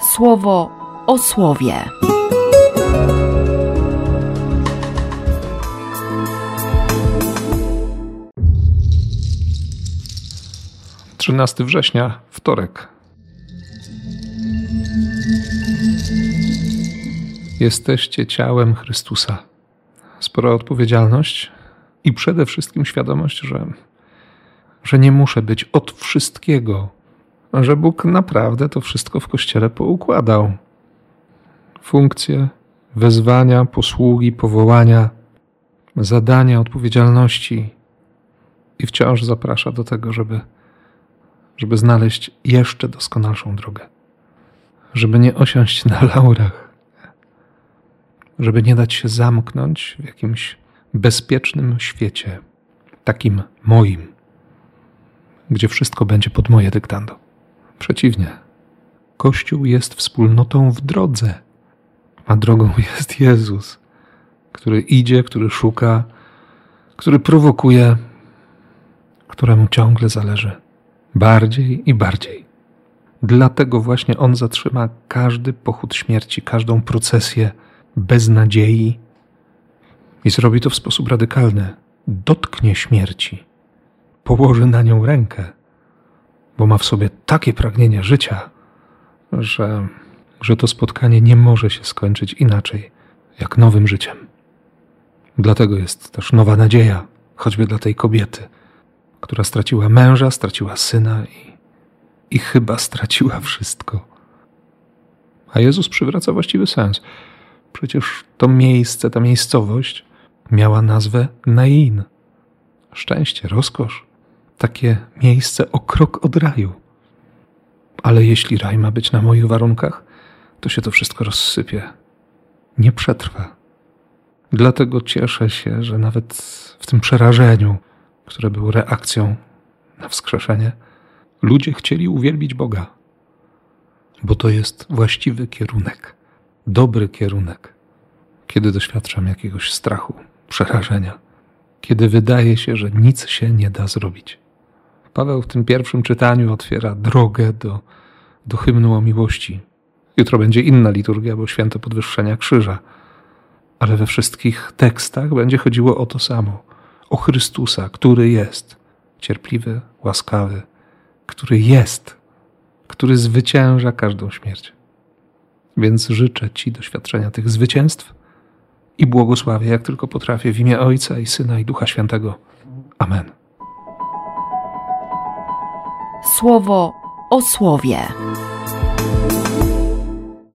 słowo o słowie. Trzynasty września, wtorek. Jesteście ciałem Chrystusa. Spora odpowiedzialność i przede wszystkim świadomość, że, że nie muszę być od wszystkiego, że Bóg naprawdę to wszystko w kościele poukładał. Funkcje, wezwania, posługi, powołania, zadania, odpowiedzialności i wciąż zaprasza do tego, żeby, żeby znaleźć jeszcze doskonalszą drogę, żeby nie osiąść na laurach, żeby nie dać się zamknąć w jakimś bezpiecznym świecie, takim moim, gdzie wszystko będzie pod moje dyktando. Przeciwnie, Kościół jest wspólnotą w drodze, a drogą jest Jezus, który idzie, który szuka, który prowokuje, któremu ciągle zależy. Bardziej i bardziej. Dlatego właśnie On zatrzyma każdy pochód śmierci, każdą procesję bez nadziei i zrobi to w sposób radykalny. Dotknie śmierci, położy na nią rękę bo ma w sobie takie pragnienie życia, że, że to spotkanie nie może się skończyć inaczej jak nowym życiem. Dlatego jest też nowa nadzieja, choćby dla tej kobiety, która straciła męża, straciła syna i, i chyba straciła wszystko. A Jezus przywraca właściwy sens. Przecież to miejsce, ta miejscowość miała nazwę Nain. Szczęście, rozkosz takie miejsce o krok od raju. Ale jeśli raj ma być na moich warunkach, to się to wszystko rozsypie. Nie przetrwa. Dlatego cieszę się, że nawet w tym przerażeniu, które było reakcją na wskrzeszenie, ludzie chcieli uwielbić Boga, bo to jest właściwy kierunek, dobry kierunek, kiedy doświadczam jakiegoś strachu, przerażenia, kiedy wydaje się, że nic się nie da zrobić. Paweł w tym pierwszym czytaniu otwiera drogę do, do hymnu o miłości. Jutro będzie inna liturgia, bo święto podwyższenia krzyża. Ale we wszystkich tekstach będzie chodziło o to samo. O Chrystusa, który jest cierpliwy, łaskawy, który jest, który zwycięża każdą śmierć. Więc życzę Ci doświadczenia tych zwycięstw i błogosławię, jak tylko potrafię, w imię Ojca i Syna i Ducha Świętego. Amen. Słowo o słowie.